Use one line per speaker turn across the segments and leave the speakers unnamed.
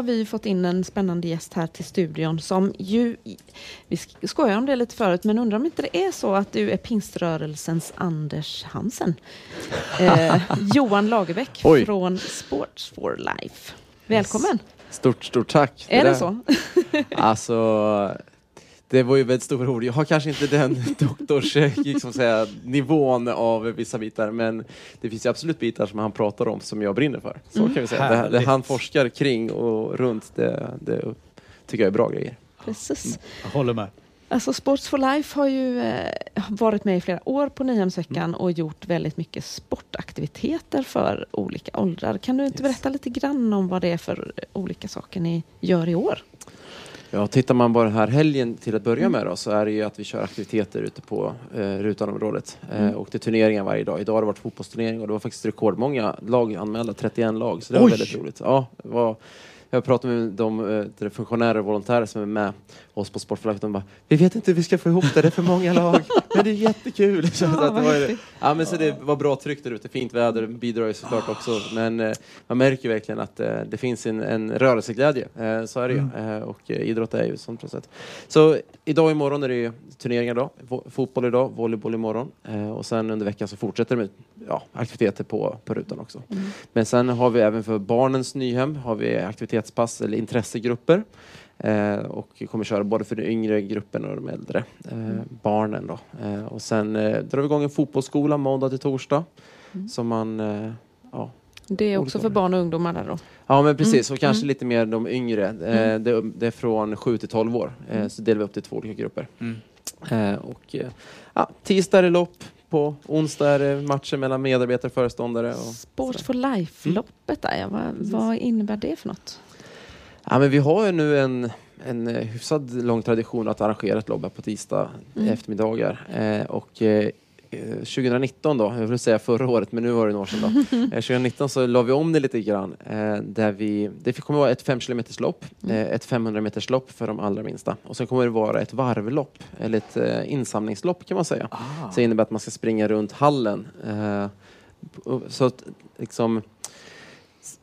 har vi fått in en spännande gäst här till studion som ju, vi skojade om det lite förut, men undrar om inte det är så att du är pingströrelsens Anders Hansen? Eh, Johan Lagerbäck
Oj.
från Sports for Life. Välkommen!
Stort, stort tack.
Är det
där-
så?
Alltså, det var ju väldigt stora ord. Jag har kanske inte den doktors eh, liksom säga, nivån av vissa bitar, men det finns ju absolut bitar som han pratar om som jag brinner för. Så
Mm.
kan vi säga. Det, det han forskar kring och runt, det, det tycker jag är bra grejer.
Precis.
Jag håller med.
Alltså Sports for Life har ju eh, varit med i flera år på Nyhemsveckan
Mm.
och gjort väldigt mycket sportaktiviteter för olika åldrar. Kan du inte
Yes.
berätta lite grann om vad det är för olika saker ni gör i år?
Ja, tittar man bara den här helgen till att börja med då, så är det ju att vi kör aktiviteter ute på eh, Rutanområdet. Eh,
Mm.
och det är turneringar varje dag. Idag har det varit fotbollsturnering och det var faktiskt rekordmånga lag anmälda, 31 lag. Så det var
Oj!
väldigt roligt. Ja, var, jag pratade med de, eh, de funktionärer och volontärer som är med oss på Sportförlaget. De bara, vi vet inte hur vi ska få ihop det, det är för många lag. Men det är jättekul. Så att det, var, ju- ja, men så det var bra tryck där ute, fint väder bidrar ju såklart också. Men eh, man märker verkligen att eh, det finns en, en rörelseglädje. Eh, så är det ju. Eh, och eh, idrott är ju sånt process. Så idag och imorgon är det ju turneringar då. Fotboll idag, volleyboll imorgon. Eh, och sen under veckan så fortsätter det med ja, aktiviteter på, på rutan också.
Mm.
Men sen har vi även för barnens Nyhem har vi aktivitetspass eller intressegrupper. Eh, och kommer köra både för den yngre gruppen och de äldre eh, barnen. Då. Eh, och sen eh, drar vi igång en fotbollsskola måndag till torsdag.
Mm.
Som man, eh, ja,
Det är också för barn och ungdomar där då?
ja men precis,
Mm,
och kanske
mm.
lite mer de yngre. Eh,
Mm.
det, det är från 7 till 12 år. Eh,
Mm.
så delar vi upp det i två olika grupper.
Mm.
Eh, och, eh, ja, tisdag är det lopp. På onsdag är det matcher mellan medarbetare och föreståndare. Och,
Sports for Life-loppet där, ja. vad, vad innebär det för något?
Ja, men vi har ju nu en, en eh, hyfsad lång tradition att arrangera ett här på tisdag
Mm.
eftermiddagar. Eh, och eh, eh, 2019 då, jag vill säga förra året, men nu var det några år sedan då. Eh, 2019 så la vi om det lite grann. Eh, där vi, det kommer vara ett 5 km lopp,
Mm.
eh, ett 500 meters lopp för de allra minsta. Och sen kommer det vara ett varvlopp, eller ett eh, insamlingslopp kan man säga.
Ah.
Så det innebär att man ska springa runt hallen. Eh, så att liksom,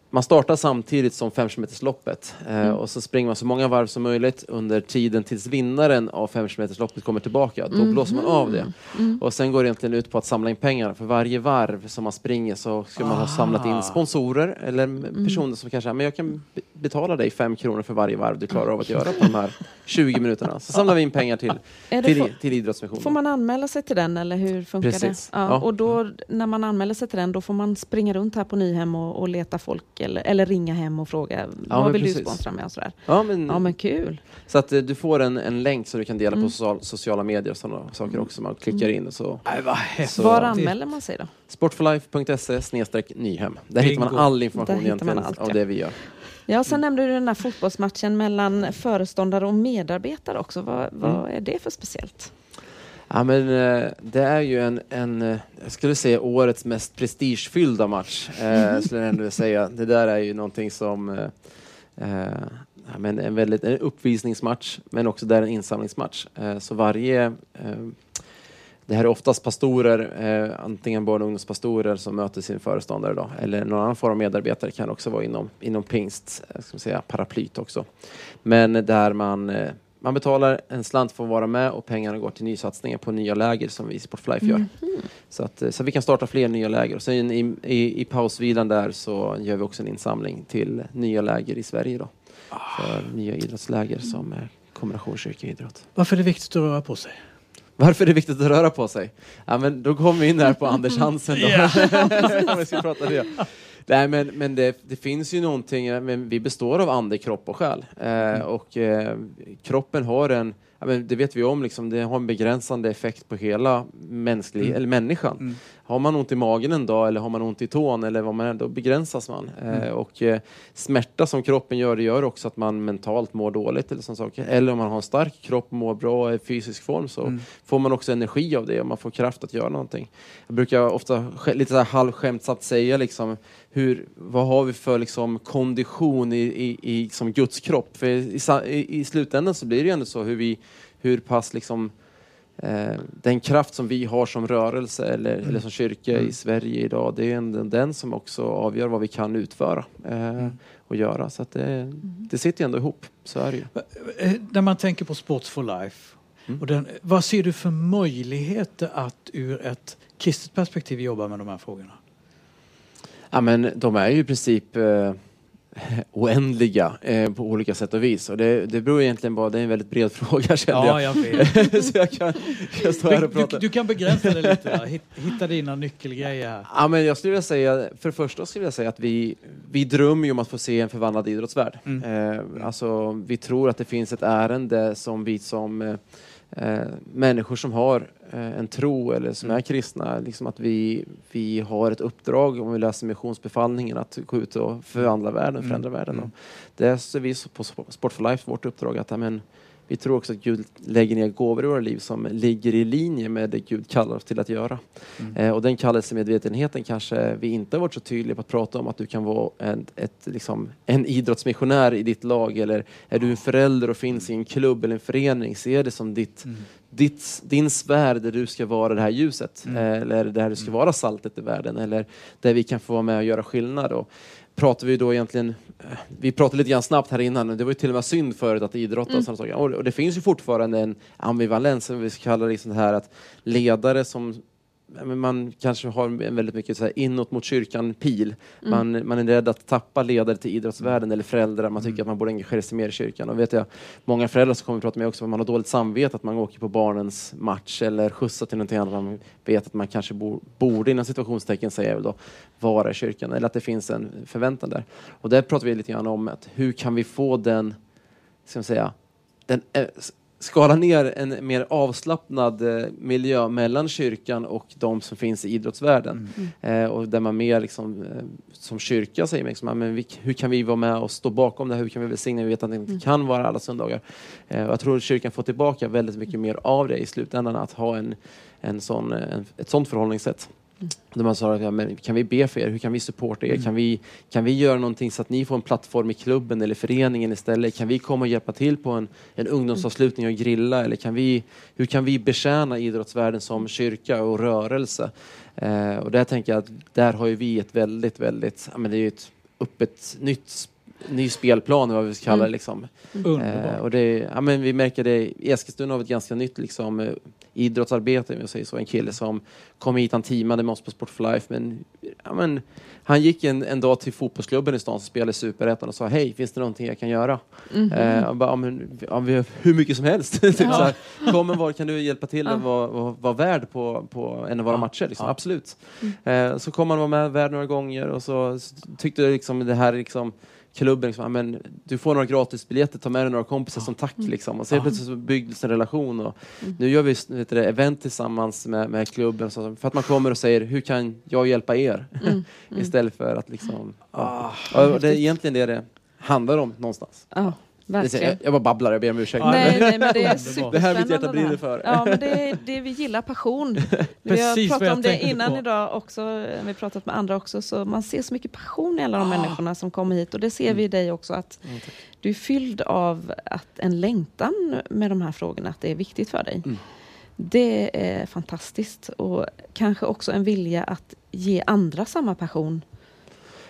man startar samtidigt som 5 loppet eh,
Mm.
och så springer man så många varv som möjligt under tiden tills vinnaren av 5 loppet kommer tillbaka. Då blåser man av det.
Mm.
Och sen går det egentligen ut på att samla in pengar. För varje varv som man springer så ska man ha samlat in
Ah.
sponsorer eller
Mm.
personer som kanske men jag kan betala dig fem kronor för varje varv du klarar av att göra på de här 20 minuterna. Så samlar vi in pengar till, till, till idrottsmissionen.
får man anmäla sig till den eller hur funkar
Precis.
det? Ja,
Ja.
Och då när man anmäler sig till den då får man springa runt här på Nyhem och, och leta folk eller, eller ringa hem och fråga vad
men
vill du
precis.
sponsra med och sådär.
Ja, men,
Ja men kul.
Så att eh, du får en, en länk som du kan dela
Mm.
på social, sociala medier och sådana saker också. Man klickar in och så.
Nej, vad.
Så-
Var anmäler man sig då?
Sportforlife.se snedstreck Nyhem. Där hittar man
Bingo.
all information
hittar man
egentligen
allt,
av
ja.
det vi gör.
Ja, sen nämnde du den här fotbollsmatchen mellan föreståndare och medarbetare också. Vad, vad
Mm.
är det för speciellt?
Ja, men, eh, det är ju en, en, eh, jag skulle säga årets mest prestigefyllda match. Eh, skulle jag ändå säga. Det där är ju någonting som eh, eh, ja, men en, väldigt, en uppvisningsmatch, men också där en insamlingsmatch. Eh, så varje det här är oftast pastorer, eh, antingen barn och ungdomspastorer som möter sin föreståndare då, eller någon annan form av medarbetare kan också vara inom, inom pingst, eh, ska säga, paraplyt också. Men där man, eh, man betalar en slant för att vara med och pengarna går till nysatsningar på nya läger som vi i Sport for Life gör. Så att, eh, så vi kan starta fler nya läger. Och sen i, i, i pausvilan där så gör vi också en insamling till nya läger i Sverige då. För nya idrottsläger som är kombination kyrka-idrott.
Varför är det viktigt att röra på sig?
Varför är det viktigt att röra på sig? Ja, men då kommer vi in här på Anders Hansen. Då. Om vi ska prata det. Nej, men, men det, det finns ju någonting, men vi består av ande, kropp och själ. Eh, och eh, kroppen har en, ja, men det vet vi om, liksom, det har en begränsande effekt på hela mänsklig,
Mm.
eller människan. Har man ont i magen en dag eller har man ont i tån eller vad man är, då begränsas man. Eh,
Mm.
och eh, smärta som kroppen gör, det gör också att man mentalt mår dåligt eller sådana saker. Eller om man har en stark kropp och mår bra i fysisk form så
Mm.
får man också energi av det och man får kraft att göra någonting. Jag brukar ofta lite så här halvskämtsamt säga liksom, hur, vad har vi för liksom, kondition i, i, i som Guds kropp? För i, i, i slutändan så blir det ju ändå så hur, vi, hur pass liksom, eh, den kraft som vi har som rörelse eller, eller som kyrka
Mm.
i Sverige idag, det är ändå den som också avgör vad vi kan utföra eh,
Mm.
och göra. Så att det, det sitter ju ändå ihop, så är det ju.
Eh, När man tänker på Sports for Life,
Mm.
och den, vad ser du för möjligheter att ur ett kristet perspektiv jobba med de här frågorna?
Ja, men de är ju i princip eh, oändliga eh, på olika sätt och vis. Och det, det beror egentligen bara, det är en väldigt bred fråga känner jag.
jag vet.
så jag kan, kan stå här
Du,
och prata.
du, du kan begränsa det lite? Hitt- hitta dina nyckelgrejer här.
Ja, men jag skulle vilja säga, för det första skulle jag säga att vi, vi drömmer ju om att få se en förvandlad idrottsvärld.
Mm.
Eh, alltså, vi tror att det finns ett ärende som vi som eh, eh, människor som har eh, en tro eller som
Mm.
är kristna, liksom att vi, vi har ett uppdrag om vi läser missionsbefallningen att gå ut och förvandla världen,
Mm.
förändra världen.
Mm.
Och det vi så på Sport for Life, vårt uppdrag, att ja, men, vi tror också att Gud lägger ner gåvor i våra liv som ligger i linje med det Gud kallar oss till att göra.
Mm.
Eh, och den kallelsemedvetenheten kanske vi inte har varit så tydliga på att prata om att du kan vara en, ett, liksom, en idrottsmissionär i ditt lag eller är du en förälder och finns i en klubb eller en förening, se det som ditt,
Mm.
ditt, din sfär där du ska vara det här ljuset
Mm.
eh, eller där du ska vara saltet i världen eller där vi kan få vara med och göra skillnad. Och pratar vi då egentligen, eh, vi pratade lite grann snabbt här innan, det var ju till och med synd förut att idrotta
Mm.
och sådana saker. Och, det finns ju fortfarande en ambivalens, som vi ska kalla det liksom här att ledare som man kanske har en väldigt mycket så här inåt mot kyrkan-pil.
Mm.
Man, man är rädd att tappa ledare till idrottsvärlden eller föräldrar. Man tycker
Mm.
att man borde engagera sig mer i kyrkan. Och vet jag, många föräldrar som kommer att prata med mig också, man har dåligt samvete att man åker på barnens match eller skjutsar till någonting annat. Man vet att man kanske bo, borde, inom situationstecken säger jag då, vara i kyrkan. Eller att det finns en förväntan där. Och där pratar vi lite grann om att hur kan vi få den, ska man säga, den, eh, skala ner en mer avslappnad eh, miljö mellan kyrkan och de som finns i idrottsvärlden.
Mm.
Eh, och där man mer liksom, eh, som kyrka säger, liksom, ja, men vi, hur kan vi vara med och stå bakom det här? Hur kan vi välsigna? Vi vet att det inte
Mm.
kan vara alla söndagar. Eh, och jag tror att kyrkan får tillbaka väldigt mycket mer av det i slutändan, att ha en, en sån, eh, en, ett sånt förhållningssätt.
Mm.
Där man sa, ja, men kan vi be för er? Hur kan vi supporta er?
Mm.
Kan, vi, kan vi göra någonting så att ni får en plattform i klubben eller föreningen istället? Kan vi komma och hjälpa till på en, en ungdomsavslutning och grilla? Eller kan vi, hur kan vi betjäna idrottsvärlden som kyrka och rörelse? Eh, och där tänker jag att där har ju vi ett väldigt, väldigt, ja, men det är ju ett öppet nytt ny spelplan, vad vi ska kalla det.
Mm.
Liksom.
Underbart.
Eh, och det, ja, men vi märker det, i Eskilstuna har vi ett ganska nytt liksom, eh, idrottsarbete, om jag säger så. En kille som kom hit, han teamade med oss på Sport for Life, men, ja, men han gick en, en dag till fotbollsklubben i stan som spelade i Superettan och sa hej, finns det någonting jag kan göra?
Mhm.
Eh, och bara, ja, men, ja, vi har hur mycket som helst. typ
Ja.
så här, Kom en var, kan du hjälpa till att vara, vara, vara värd på, på en av våra
Ja.
matcher? Liksom.
Ja.
Absolut.
Mm.
Eh, så kom han vara med värd några gånger och så s- tyckte jag liksom det här liksom klubben, liksom, men, du får några gratisbiljetter, ta med dig några kompisar som tack.
Mm.
Liksom. Och så
Ja.
plötsligt så byggdes en relation. Och
Mm.
Nu gör vi vet du, event tillsammans med, med klubben så, för att man kommer och säger hur kan jag hjälpa er?
Mm. Mm.
Istället för att liksom... Ja.
Ah.
Det är egentligen det det handlar om någonstans.
Verkligen.
Jag, jag bara babblar, jag ber om ursäkt.
Ja,
Nej, nej, men det är superspännande.
Det här är mitt hjärta brinner för.
Ja, men det, är- det vi gillar passion. Vi
Precis
har pratat om det innan
på.
idag också, vi har pratat med andra också, så man ser så mycket passion i alla de
Ah.
människorna som kommer hit och det ser vi i dig också att
Mm,
du är fylld av att en längtan med de här frågorna, att det är viktigt för dig.
Mm.
Det är fantastiskt och kanske också en vilja att ge andra samma passion.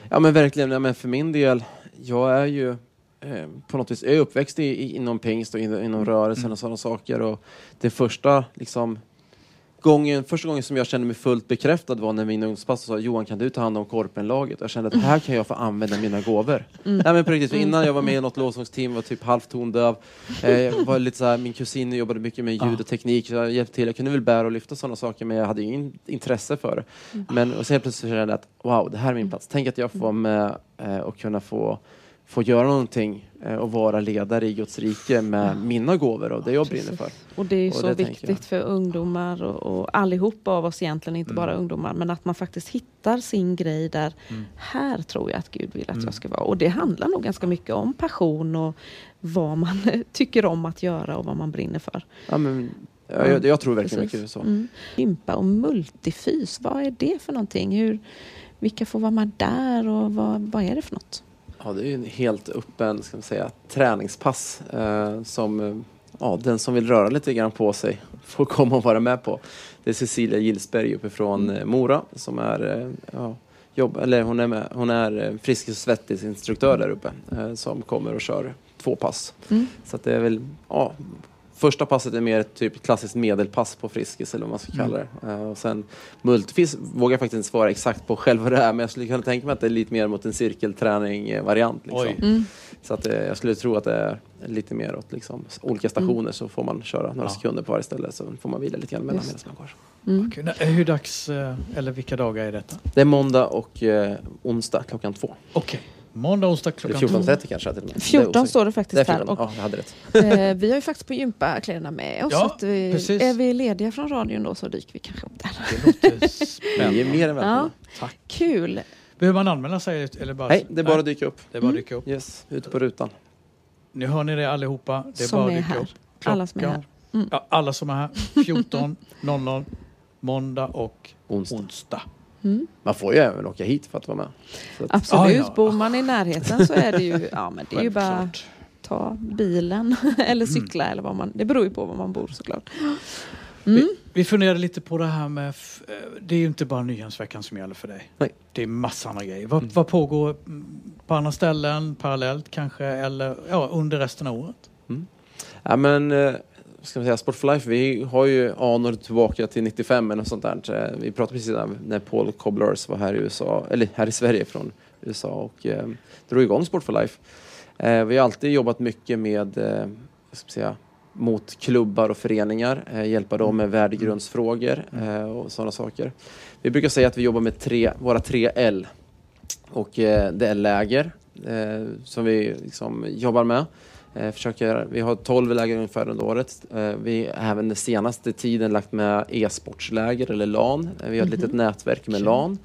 Ja men verkligen, ja, men för min del, jag är ju eh, på något vis jag är uppväxt i, i, inom pingst och in, inom rörelsen
Mm.
och sådana saker. Och det första, liksom, gången, första gången som jag kände mig fullt bekräftad var när min ungdomspastor sa Johan kan du ta hand om korpenlaget? Jag kände att här kan jag få använda mina gåvor.
Mm.
Nej men på riktigt, innan jag var med i något lovsångsteam var typ halvt tondöv. Eh, var lite så här, min kusin jobbade mycket med ljud och teknik, så jag hjälpte till. Jag kunde väl bära och lyfta sådana saker men jag hade ingen intresse för det. Men och så helt plötsligt kände jag att wow, det här är min plats. Tänk att jag får vara med eh, och kunna få, få göra någonting eh, och vara ledare i Guds rike med mina gåvor och det jag brinner för.
Och det är ju
Och
så viktigt för ungdomar och, och allihopa av oss egentligen, inte
Mm.
bara ungdomar, men att man faktiskt hittar sin grej där,
Mm.
här tror jag att Gud vill att
Mm.
jag ska vara. Och det handlar nog ganska mycket om passion och vad man tycker om att göra och vad man brinner för.
Ja, men, jag, jag, jag tror verkligen
Precis.
mycket så.
Mm. Gympa och multifys, vad är det för någonting? Hur, vilka får vara med där och vad, vad är det för något?
Ja, det är ju en helt öppen ska man säga, träningspass eh, som eh, ja, den som vill röra lite grann på sig får komma och vara med på. Det är Cecilia Gillsberg uppifrån eh, Mora som är, eh, ja, jobb, eller hon är, med, hon är Friskis och Svettis instruktör där uppe eh, som kommer och kör två pass.
Mm.
Så det är väl, ja, första passet är mer ett typ klassiskt medelpass på Friskis eller vad man ska kalla det. Eh, och sen multifis vågar jag faktiskt inte svara exakt på själv vad det är men jag skulle kunna tänka mig att det är lite mer mot en cirkelträning-variant. Liksom.
Mm.
Så att, eh, jag skulle tro att det är lite mer åt liksom, olika stationer så får man köra några
Ja.
sekunder på varje ställe så får man vila lite grann mellan medan man går.
Mm.
När- Hur dags, eh, eller vilka dagar är detta?
Det är måndag och eh, onsdag klockan två.
Okej, måndag, onsdag
Eller
klockan
14.30 kanske till och med. Det är
14
osäkert.
står det
Det är
faktiskt här.
14,
Och,
ja, jag hade rätt.
eh, vi har ju faktiskt på gympakläderna med oss.
Ja,
så att vi,
precis.
är vi lediga från radion då så dyker vi kanske upp där.
Det låter
Ni är
spännande.
mer än välkomna.
Tack.
Kul!
Behöver man anmäla sig? Eller bara,
Nej, det är bara att dyka upp.
det är bara
Mm.
dyka upp.
Yes, ute på rutan.
Nu hör ni det allihopa. Det är
Som
bara att
är
dyka
här.
upp.
Alla som är här. Mm.
Ja, alla som är här. 14.00 måndag och
Onsdag.
onsdag.
Mm.
Man får ju även åka hit för att vara med. Att,
Absolut,
Ah, ja.
bor man i närheten så är det ju, ja, men det är ju bara ta bilen eller cykla eller vad man, det beror ju på var man bor såklart. Mm.
Vi, vi funderade lite på det här med, eh, det är ju inte bara Nyhemsveckan som gäller för dig.
Nej.
Det är massa andra grejer. Vad,
Mm.
vad pågår mm, på andra ställen parallellt kanske eller ja, under resten av året?
Ja men, eh, ska man säga, Sport for Life, vi har ju anor tillbaka till 95 eller något sånt där. Eh, vi pratade precis innan, när Paul Cobblers var här i USA, eller här i Sverige från USA och eh, drog igång Sport for Life. Eh, vi har alltid jobbat mycket med, eh, ska man säga, mot klubbar och föreningar, eh, hjälpa dem med värdegrundsfrågor eh, och sådana saker. Vi brukar säga att vi jobbar med tre, våra tre L. Och eh, det är läger eh, som vi liksom jobbar med. Eh, försöker, vi har 12 läger ungefär under året. Eh, vi har även den senaste tiden lagt med e-sportsläger eller LAN. Eh, vi har ett litet nätverk med. LAN.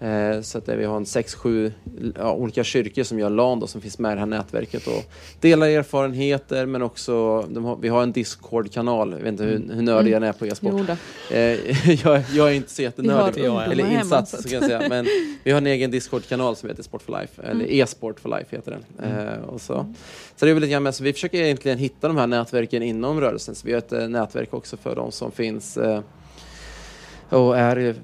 Eh, så att eh, vi har en 6-7 ja, olika kyrkor som gör LAN då, som finns med i det här nätverket och delar erfarenheter men också, har, vi har en Discord-kanal. Jag vet inte hur, hur nördig jag är på e-sport. Eh, jag, jag är inte så jättenördig, eller
hemma,
insatt
så
kan jag säga. Men vi har en egen Discord-kanal som heter Sport for Life, eller
Mm.
e-sport for life heter den. Eh, och så. så det är väl lite grann med, så vi försöker egentligen hitta de här nätverken inom rörelsen. Så vi har ett nätverk också för de som finns och är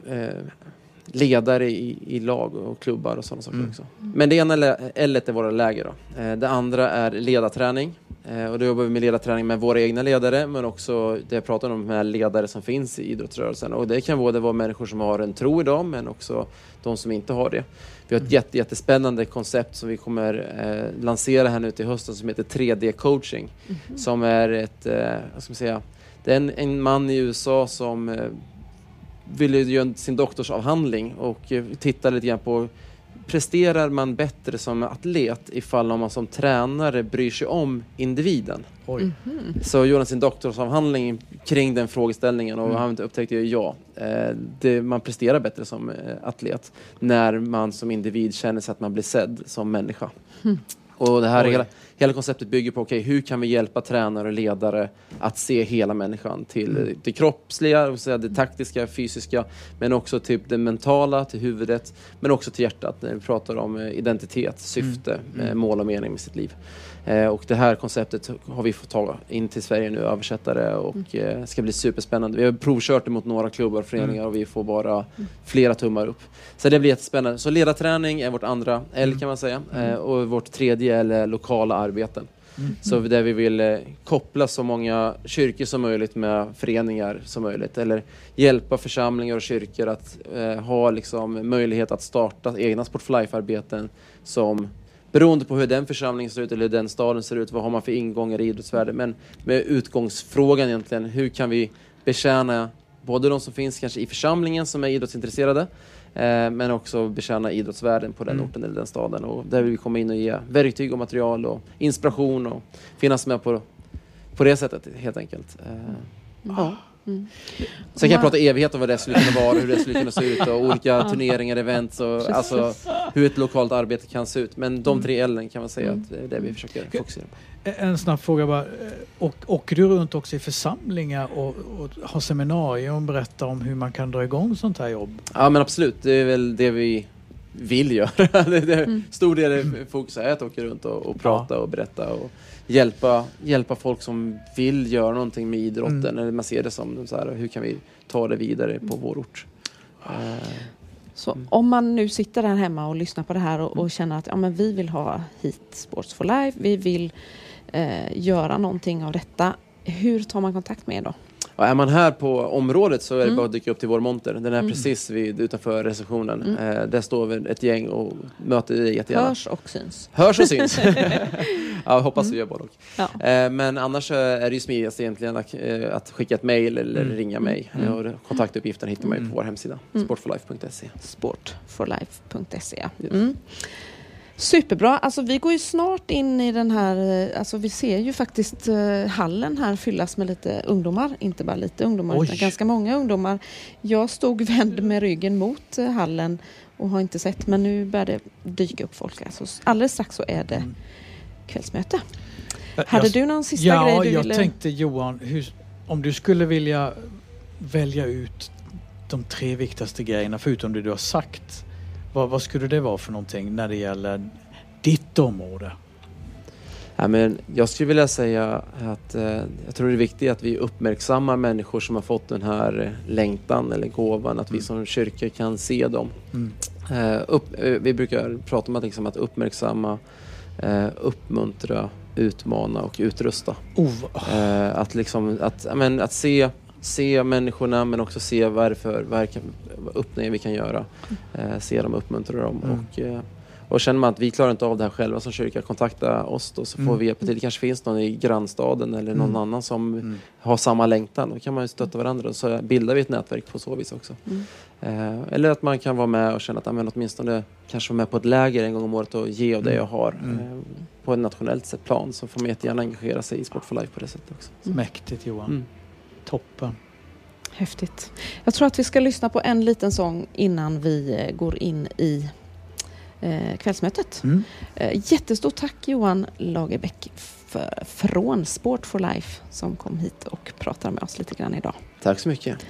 ledare i, i lag och klubbar och sådana saker
Mm.
också. Men det ena L är våra läger då. Eh, det andra är ledarträning. Eh, och då jobbar vi med ledarträning med våra egna ledare men också det jag pratar om med ledare som finns i idrottsrörelsen. Och det kan både vara människor som har en tro idag men också de som inte har det. Vi har ett jätte, jättespännande koncept som vi kommer eh, lansera här nu till hösten som heter 3D-coaching. Som är ett, eh, vad ska man säga, det är en, en man i USA som eh, ville göra sin doktorsavhandling och eh, titta lite grann på Presterar man bättre som atlet ifall man som tränare bryr sig om individen?
Oj.
Mhm.
Så gjorde han sin doktorsavhandling kring den frågeställningen och
Mm.
han upptäckte ju ja, eh, det, man presterar bättre som eh, atlet när man som individ känner sig att man blir sedd som människa.
Mm.
Och det här hela, hela konceptet bygger på, okej, hur kan vi hjälpa tränare och ledare att se hela människan till
Mm.
det kroppsliga, säga det taktiska, fysiska, men också till det mentala, till huvudet, men också till hjärtat när vi pratar om eh, identitet, syfte,
Mm.
eh, mål och mening med sitt liv. Eh, och det här konceptet har vi fått ta in till Sverige nu, översätta det och eh, ska bli superspännande. Vi har provkört det mot några klubbar och föreningar och vi får bara flera tummar upp. Så det blir jättespännande. Så ledarträning är vårt andra L kan man säga eh, och vårt tredje L är lokala arbeten.
Mm.
Så där vi vill eh, koppla så många kyrkor som möjligt med föreningar som möjligt. Eller hjälpa församlingar och kyrkor att eh, ha liksom, möjlighet att starta egna Sport for Life-arbeten som Beroende på hur den församlingen ser ut eller hur den staden ser ut, vad har man för ingångar i idrottsvärlden. Men med utgångsfrågan egentligen, hur kan vi betjäna både de som finns kanske i församlingen som är idrottsintresserade eh, men också betjäna idrottsvärlden på den
Mm.
orten eller den staden. Och där vill vi komma in och ge verktyg och material och inspiration och finnas med på, på det sättet helt enkelt. Eh, ja.
Mm.
Sen kan jag prata evighet om vad det skulle kunna vara, hur det skulle kunna se ut och olika turneringar, events och alltså hur ett lokalt arbete kan se ut. Men de tre L kan man säga
Mm.
att det är det vi försöker fokusera på.
En snabb fråga bara. Och, åker du runt också i församlingar och, och har seminarier och berättar om hur man kan dra igång sånt här jobb?
Ja men absolut, det är väl det vi vill göra. det, det,
Mm.
Stor del av fokus är att åka runt och, och prata och berätta och hjälpa, hjälpa folk som vill göra någonting med idrotten.
Mm.
Eller man ser det som så här, hur kan vi ta det vidare på vår ort. Eh,
Så
Mm.
om man nu sitter där hemma och lyssnar på det här och, och känner att ja, men vi vill ha hit Sports for Life, vi vill eh, göra någonting av detta. Hur tar man kontakt med er då?
Ja, är man här på området så är det
Mm.
bara att dyka upp till vår monter. Den är
Mm.
precis vid, utanför receptionen.
Mm.
Eh, där står vi ett gäng och möter dig jättegärna.
Hörs och syns.
Hörs och syns. ja, hoppas
Mm.
vi gör både och. Eh, men annars är det ju smidigast egentligen att, eh, att skicka ett mejl eller
Mm.
ringa mig.
Mm.
Och kontaktuppgifterna hittar man ju på vår hemsida, sportforlife.se.
Sportforlife.se. ja.
Yes.
Superbra. Alltså vi går ju snart in i den här, eh, alltså vi ser ju faktiskt eh, hallen här fyllas med lite ungdomar. Inte bara lite ungdomar
Oj.
utan ganska många ungdomar. Jag stod vänd med ryggen mot eh, hallen och har inte sett men nu börjar det dyka upp folk. Alltså, alldeles strax så är det
Mm.
kvällsmöte.
Jag-
Hade du någon sista
ja,
grej du
jag tänkte Johan, hur, om du skulle vilja välja ut de tre viktigaste grejerna förutom det du har sagt. Vad, vad skulle det vara för någonting när det gäller ditt område?
Ja, men jag skulle vilja säga att eh, jag tror det är viktigt att vi uppmärksammar människor som har fått den här längtan eller gåvan, att vi
Mm.
som kyrka kan se dem.
Mm.
Eh, upp, eh, vi brukar prata om att, liksom, att uppmärksamma, eh, uppmuntra, utmana och utrusta.
Oh,
Eh, att, liksom, att, men, att se, se människorna men också se varför, varför öppningar vi kan göra. Eh, se dem, uppmuntra dem.
Mm.
Och, eh, och känner man att vi klarar inte av det här själva som kyrka, kontakta oss då så får
Mm.
vi hjälpa till. Det kanske finns någon i grannstaden eller någon
Mm.
annan som
mm.
har samma längtan. Då kan man ju stötta varandra och så bildar vi ett nätverk på så vis också.
Mm.
Eh, eller att man kan vara med och känna att men åtminstone kanske vara med på ett läger en gång om året och ge av det jag har.
Mm.
Eh, på ett nationellt sätt plan så får man jättegärna engagera sig i Sport for Life på det sättet också.
Mäktigt Johan. Toppen.
Häftigt. Jag tror att vi ska lyssna på en liten sång innan vi eh, går in i eh, kvällsmötet.
Mm.
Eh, jättestort tack Johan Lagerbäck för, från Sport for Life som kom hit och pratade med oss lite grann idag.
Tack så mycket.